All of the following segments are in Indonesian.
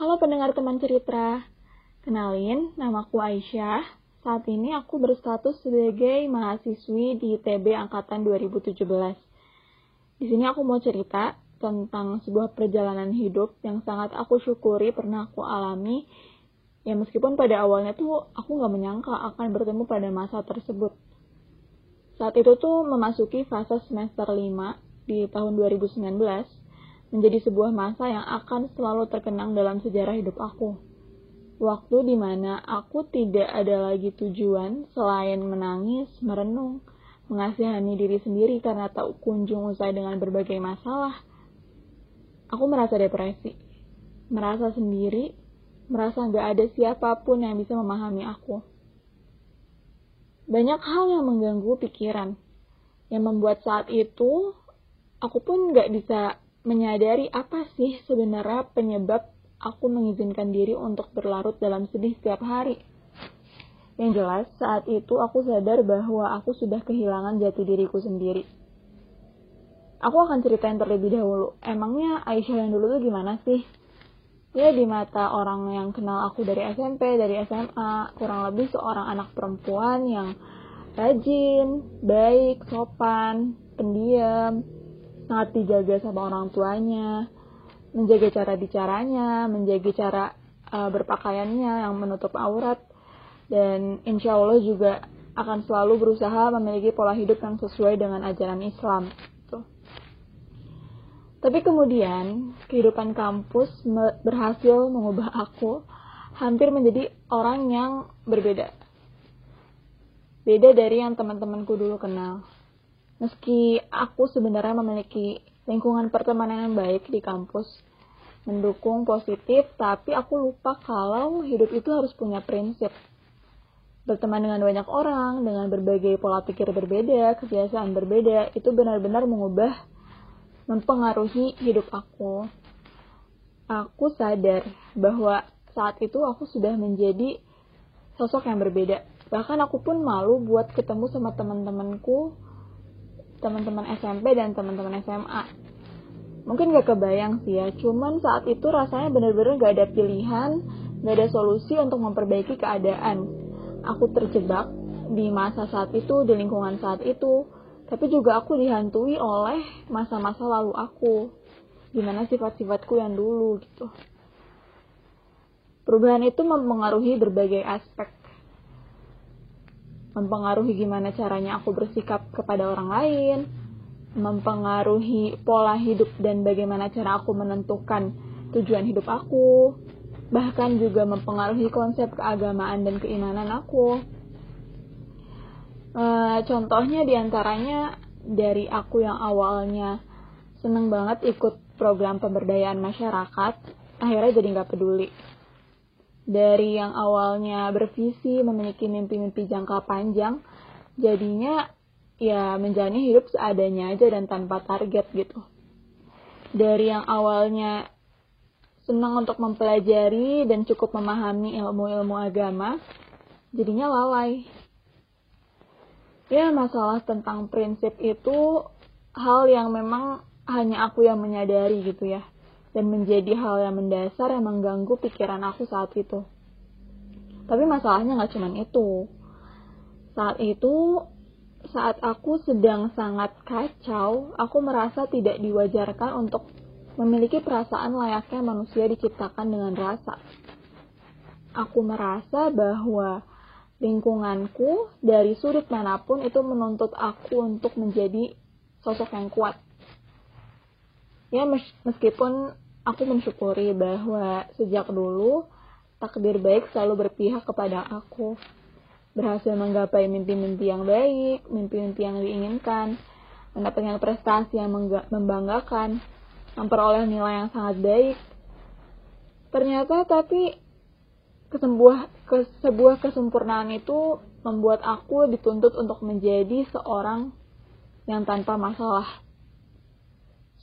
Halo pendengar teman cerita, kenalin namaku Aisyah. Saat ini aku berstatus sebagai mahasiswi di TB Angkatan 2017. Di sini aku mau cerita tentang sebuah perjalanan hidup yang sangat aku syukuri pernah aku alami. Ya meskipun pada awalnya tuh aku gak menyangka akan bertemu pada masa tersebut. Saat itu tuh memasuki fase semester 5 di tahun 2019 menjadi sebuah masa yang akan selalu terkenang dalam sejarah hidup aku. Waktu di mana aku tidak ada lagi tujuan selain menangis, merenung, mengasihani diri sendiri karena tak kunjung usai dengan berbagai masalah. Aku merasa depresi, merasa sendiri, merasa gak ada siapa pun yang bisa memahami aku. Banyak hal yang mengganggu pikiran, yang membuat saat itu aku pun gak bisa menyadari apa sih sebenarnya penyebab aku mengizinkan diri untuk berlarut dalam sedih setiap hari. Yang jelas, saat itu aku sadar bahwa aku sudah kehilangan jati diriku sendiri. Aku akan ceritain terlebih dahulu. Emangnya Aisyah yang dulu tuh gimana sih? Ya di mata orang yang kenal aku dari SMP, dari SMA, kurang lebih seorang anak perempuan yang rajin, baik, sopan, pendiam, sangat dijaga sama orang tuanya, menjaga cara bicaranya, menjaga cara uh, berpakaiannya yang menutup aurat, dan insya Allah juga akan selalu berusaha memiliki pola hidup yang sesuai dengan ajaran Islam. Tuh. Tapi kemudian kehidupan kampus berhasil mengubah aku hampir menjadi orang yang berbeda. Beda dari yang teman-temanku dulu kenal. Meski aku sebenarnya memiliki lingkungan pertemanan yang baik di kampus, mendukung positif, tapi aku lupa kalau hidup itu harus punya prinsip. Berteman dengan banyak orang, dengan berbagai pola pikir berbeda, kebiasaan berbeda, itu benar-benar mengubah, mempengaruhi hidup aku. Aku sadar bahwa saat itu aku sudah menjadi sosok yang berbeda. Bahkan aku pun malu buat ketemu sama teman-temanku teman-teman SMP dan teman-teman SMA. Mungkin gak kebayang sih ya, cuman saat itu rasanya bener-bener gak ada pilihan, gak ada solusi untuk memperbaiki keadaan. Aku terjebak di masa saat itu, di lingkungan saat itu, tapi juga aku dihantui oleh masa-masa lalu aku. Gimana sifat-sifatku yang dulu gitu. Perubahan itu mempengaruhi berbagai aspek mempengaruhi gimana caranya aku bersikap kepada orang lain, mempengaruhi pola hidup dan bagaimana cara aku menentukan tujuan hidup aku, bahkan juga mempengaruhi konsep keagamaan dan keimanan aku. E, contohnya di antaranya dari aku yang awalnya seneng banget ikut program pemberdayaan masyarakat, akhirnya jadi nggak peduli dari yang awalnya bervisi memiliki mimpi-mimpi jangka panjang jadinya ya menjalani hidup seadanya aja dan tanpa target gitu. Dari yang awalnya senang untuk mempelajari dan cukup memahami ilmu-ilmu agama jadinya lalai. Ya masalah tentang prinsip itu hal yang memang hanya aku yang menyadari gitu ya dan menjadi hal yang mendasar yang mengganggu pikiran aku saat itu. Tapi masalahnya nggak cuma itu. Saat itu, saat aku sedang sangat kacau, aku merasa tidak diwajarkan untuk memiliki perasaan layaknya manusia diciptakan dengan rasa. Aku merasa bahwa lingkunganku dari sudut mana pun itu menuntut aku untuk menjadi sosok yang kuat ya meskipun aku mensyukuri bahwa sejak dulu takdir baik selalu berpihak kepada aku. Berhasil menggapai mimpi-mimpi yang baik mimpi-mimpi yang diinginkan mendapatkan prestasi yang membanggakan memperoleh nilai yang sangat baik. Ternyata tapi kesembuh ke sebuah kesempurnaan itu membuat aku dituntut untuk menjadi seorang yang tanpa masalah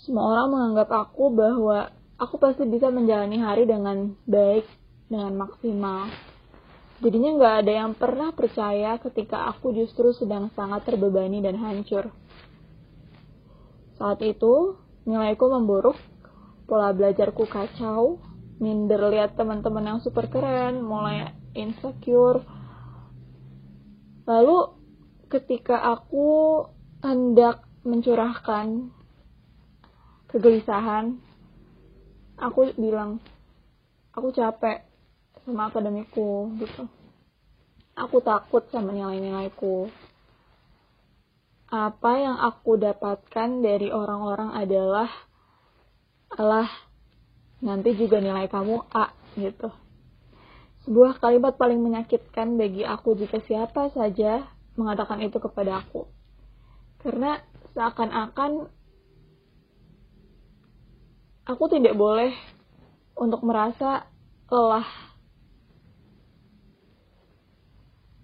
semua orang menganggap aku bahwa aku pasti bisa menjalani hari dengan baik, dengan maksimal. Jadinya nggak ada yang pernah percaya ketika aku justru sedang sangat terbebani dan hancur. Saat itu, nilaiku memburuk, pola belajarku kacau, minder lihat teman-teman yang super keren mulai insecure lalu ketika aku hendak mencurahkan kegelisahan. Aku bilang aku capek sama akademiku gitu. Aku takut sama nilai-nilaiku. Apa yang aku dapatkan dari orang-orang adalah Allah nanti juga nilai kamu A gitu. Sebuah kalimat paling menyakitkan bagi aku jika siapa saja mengatakan itu kepada aku. Karena seakan-akan aku tidak boleh untuk merasa lelah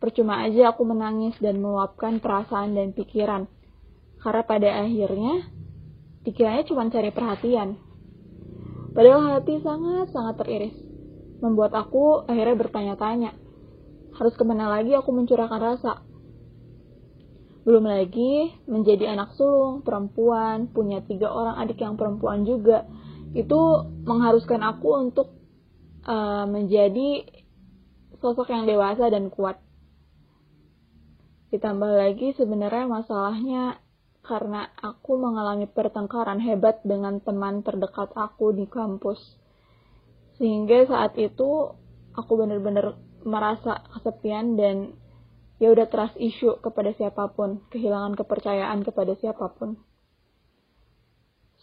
Percuma aja aku menangis dan meluapkan perasaan dan pikiran. Karena pada akhirnya, pikirannya cuma cari perhatian. Padahal hati sangat-sangat teriris. Membuat aku akhirnya bertanya-tanya. Harus ke mana lagi aku mencurahkan rasa? Belum lagi menjadi anak sulung, perempuan, punya tiga orang adik yang perempuan juga. Itu mengharuskan aku untuk uh, menjadi sosok yang dewasa dan kuat. Ditambah lagi sebenarnya masalahnya karena aku mengalami pertengkaran hebat dengan teman terdekat aku di kampus. Sehingga saat itu aku benar-benar merasa kesepian dan ya udah trust issue kepada siapa pun, kehilangan kepercayaan kepada siapa pun.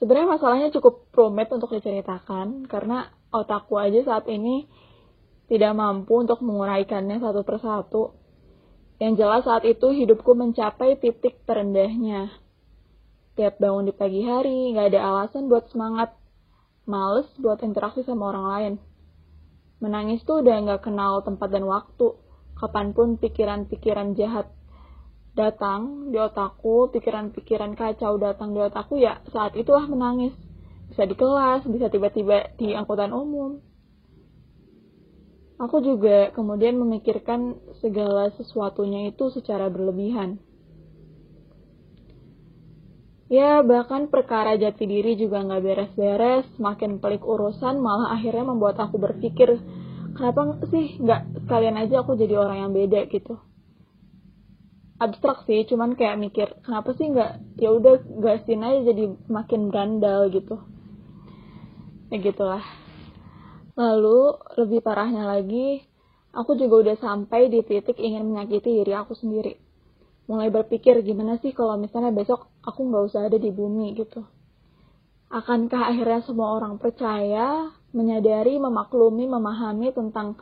Sebenarnya masalahnya cukup rumit untuk diceritakan karena otakku aja saat ini tidak mampu untuk menguraikannya satu persatu yang jelas saat itu hidupku mencapai titik terendahnya. Tiap bangun di pagi hari, gak ada alasan buat semangat. Males buat interaksi sama orang lain. Menangis tuh udah gak kenal tempat dan waktu. Kapan pun pikiran-pikiran jahat datang di otakku, pikiran-pikiran kacau datang di otakku, ya saat itulah menangis. Bisa di kelas, bisa tiba-tiba di angkutan umum, Aku juga kemudian memikirkan segala sesuatunya itu secara berlebihan. Ya, bahkan perkara jati diri juga nggak beres-beres, makin pelik urusan, malah akhirnya membuat aku berpikir, kenapa sih nggak sekalian aja aku jadi orang yang beda gitu. Abstrak sih, cuman kayak mikir, kenapa sih nggak, ya udah gasin aja jadi makin gandal gitu. Ya gitulah. Lalu, lebih parahnya lagi, aku juga udah sampai di titik ingin menyakiti diri aku sendiri. Mulai berpikir gimana sih kalau misalnya besok aku nggak usah ada di bumi gitu. Akankah akhirnya semua orang percaya, menyadari, memaklumi, memahami tentang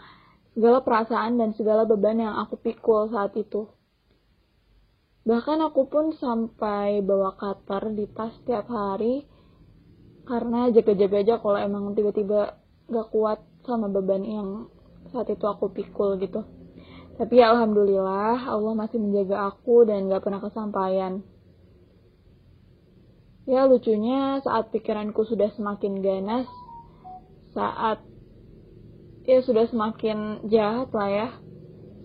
segala perasaan dan segala beban yang aku pikul saat itu. Bahkan aku pun sampai bawa cutter di tas tiap hari karena jaga-jaga aja kalau emang tiba-tiba gak kuat sama beban yang saat itu aku pikul gitu. Tapi ya alhamdulillah Allah masih menjaga aku dan gak pernah kesampaian. Ya lucunya saat pikiranku sudah semakin ganas saat ya sudah semakin jahat lah ya.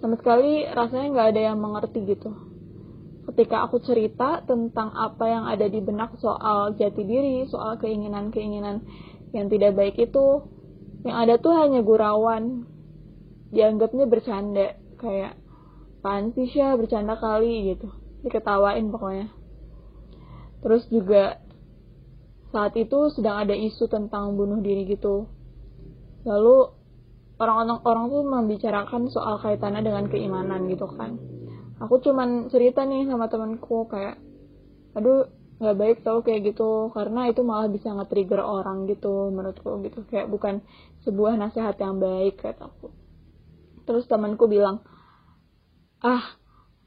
Sama sekali rasanya nggak ada yang mengerti gitu ketika aku cerita tentang apa yang ada di benak soal jati diri soal keinginan-keinginan yang tidak baik itu yang ada tuh hanya gurauan. Dianggapnya bercanda kayak pan sih Syah? Bercanda kali gitu. Diketawain pokoknya. Terus juga saat itu sedang ada isu tentang bunuh diri gitu. Lalu orang-orang orang tuh membicarakan soal kaitannya dengan keimanan gitu kan aku cuman cerita nih sama temanku kayak aduh nggak baik tau kayak gitu. Karena itu malah bisa nge-trigger orang gitu menurutku gitu. Kayak bukan sebuah nasihat yang baik kataku terus temanku bilang ah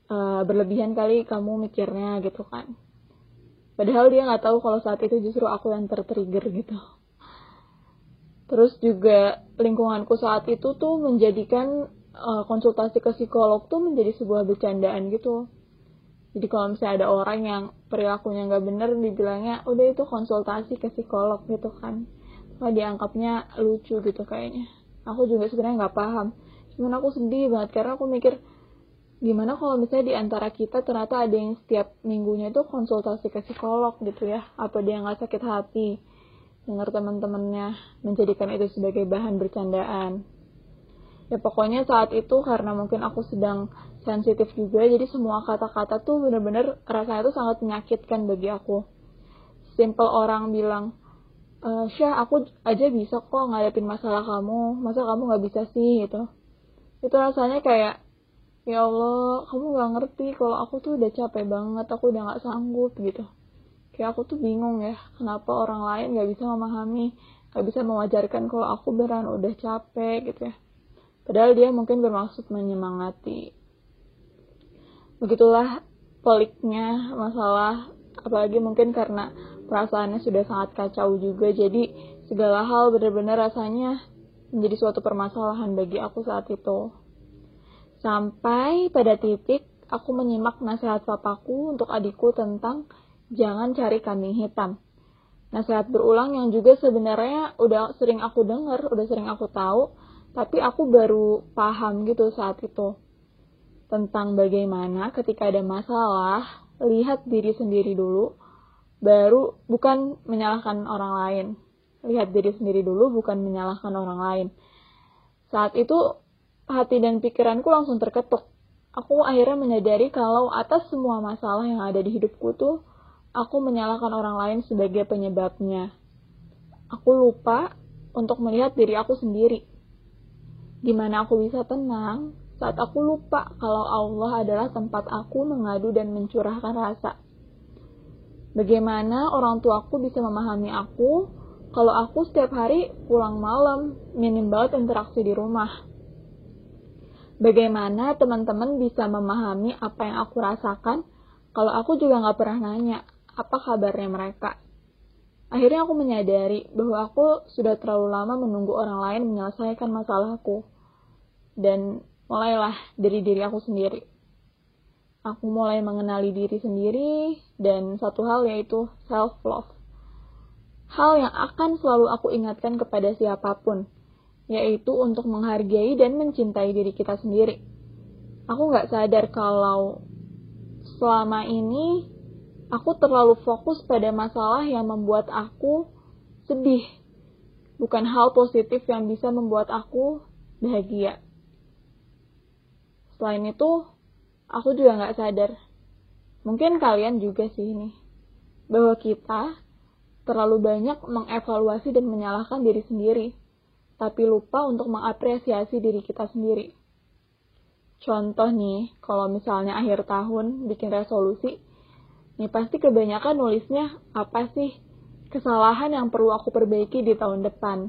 uh, berlebihan kali kamu mikirnya gitu kan. Padahal dia nggak tahu kalau saat itu justru aku yang tertrigger gitu. Terus juga lingkunganku saat itu tuh menjadikan uh, konsultasi ke psikolog tuh menjadi sebuah bercandaan gitu. Jadi kalau misalnya ada orang yang perilakunya nggak bener dibilangnya udah itu konsultasi ke psikolog gitu kan. Wah dianggapnya lucu gitu kayaknya. Aku juga sebenarnya nggak paham. Cuman aku sedih banget karena aku mikir gimana kalau misalnya di antara kita ternyata ada yang setiap minggunya itu konsultasi ke psikolog gitu ya. Apa dia nggak sakit hati dengar teman-temannya menjadikan itu sebagai bahan bercandaan. Ya pokoknya saat itu karena mungkin aku sedang sensitif juga, jadi semua kata-kata tuh bener-bener rasanya tuh sangat menyakitkan bagi aku. Simple orang bilang, e, Syah aku aja bisa kok ngadepin masalah kamu, masa kamu gak bisa sih gitu. Itu rasanya kayak, ya Allah, kamu gak ngerti kalau aku tuh udah capek banget, aku udah gak sanggup gitu kayak aku tuh bingung ya kenapa orang lain gak bisa memahami gak bisa mewajarkan kalau aku beran udah capek gitu ya padahal dia mungkin bermaksud menyemangati. Begitulah peliknya masalah apalagi mungkin karena perasaannya sudah sangat kacau juga. Jadi segala hal benar-benar rasanya menjadi suatu permasalahan bagi aku saat itu. Sampai pada titik aku menyimak nasihat papaku untuk adikku tentang jangan cari kambing hitam. Nasihat berulang yang juga sebenarnya udah sering aku dengar, udah sering aku tahu, tapi aku baru paham gitu saat itu. Tentang bagaimana ketika ada masalah, lihat diri sendiri dulu, baru bukan menyalahkan orang lain. Lihat diri sendiri dulu, bukan menyalahkan orang lain. Saat itu, hati dan pikiranku langsung terketuk. Aku akhirnya menyadari kalau atas semua masalah yang ada di hidupku tuh, aku menyalahkan orang lain sebagai penyebabnya. Aku lupa untuk melihat diri aku sendiri. Gimana aku bisa tenang saat aku lupa kalau Allah adalah tempat aku mengadu dan mencurahkan rasa. Bagaimana orang tuaku bisa memahami aku kalau aku setiap hari pulang malam, minim banget interaksi di rumah. Bagaimana teman-teman bisa memahami apa yang aku rasakan kalau aku juga nggak pernah nanya apa kabarnya mereka. Akhirnya aku menyadari bahwa aku sudah terlalu lama menunggu orang lain menyelesaikan masalahku. Dan mulailah dari diri aku sendiri. Aku mulai mengenali diri sendiri dan satu hal yaitu self-love. Hal yang akan selalu aku ingatkan kepada siapa pun, yaitu untuk menghargai dan mencintai diri kita sendiri. Aku nggak sadar kalau selama ini Aku terlalu fokus pada masalah yang membuat aku sedih, bukan hal positif yang bisa membuat aku bahagia. Selain itu, aku juga nggak sadar. Mungkin kalian juga sih ini, bahwa kita terlalu banyak mengevaluasi dan menyalahkan diri sendiri, tapi lupa untuk mengapresiasi diri kita sendiri. Contoh nih, kalau misalnya akhir tahun bikin resolusi, Nih pasti kebanyakan nulisnya apa sih kesalahan yang perlu aku perbaiki di tahun depan.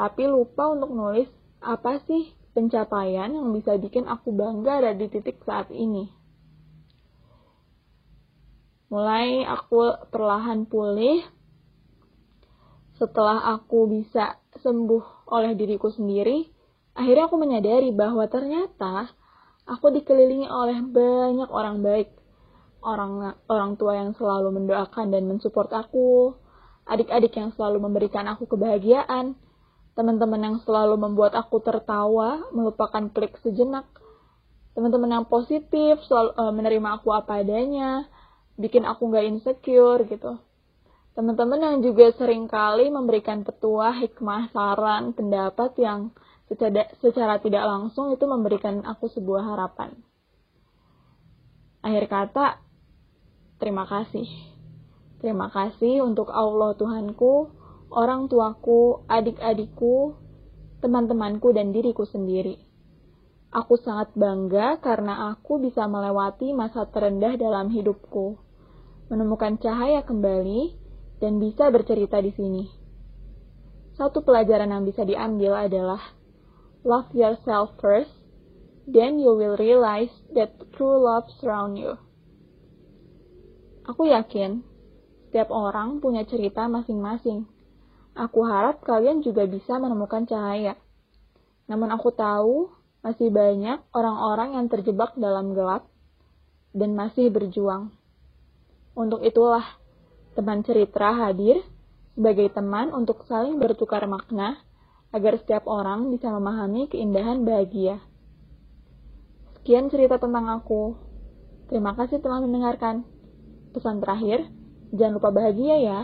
Tapi lupa untuk nulis apa sih pencapaian yang bisa bikin aku bangga ada di titik saat ini. Mulai aku perlahan pulih setelah aku bisa sembuh oleh diriku sendiri, akhirnya aku menyadari bahwa ternyata aku dikelilingi oleh banyak orang baik orang orang tua yang selalu mendoakan dan mensupport aku, adik-adik yang selalu memberikan aku kebahagiaan, teman-teman yang selalu membuat aku tertawa, melupakan klik sejenak, teman-teman yang positif, selalu uh, menerima aku apa adanya, bikin aku nggak insecure gitu. Teman-teman yang juga sering kali memberikan petua, hikmah, saran, pendapat yang secara, secara tidak langsung itu memberikan aku sebuah harapan. Akhir kata, Terima kasih. Terima kasih untuk Allah Tuhanku, orang tuaku, adik-adikku, teman-temanku, dan diriku sendiri. Aku sangat bangga karena aku bisa melewati masa terendah dalam hidupku, menemukan cahaya kembali, dan bisa bercerita di sini. Satu pelajaran yang bisa diambil adalah love yourself first, then you will realize that true love surround you. Aku yakin setiap orang punya cerita masing-masing. Aku harap kalian juga bisa menemukan cahaya. Namun aku tahu masih banyak orang-orang yang terjebak dalam gelap dan masih berjuang. Untuk itulah teman cerita hadir sebagai teman untuk saling bertukar makna agar setiap orang bisa memahami keindahan bahagia. Sekian cerita tentang aku. Terima kasih telah mendengarkan. Pesan terakhir, jangan lupa bahagia ya.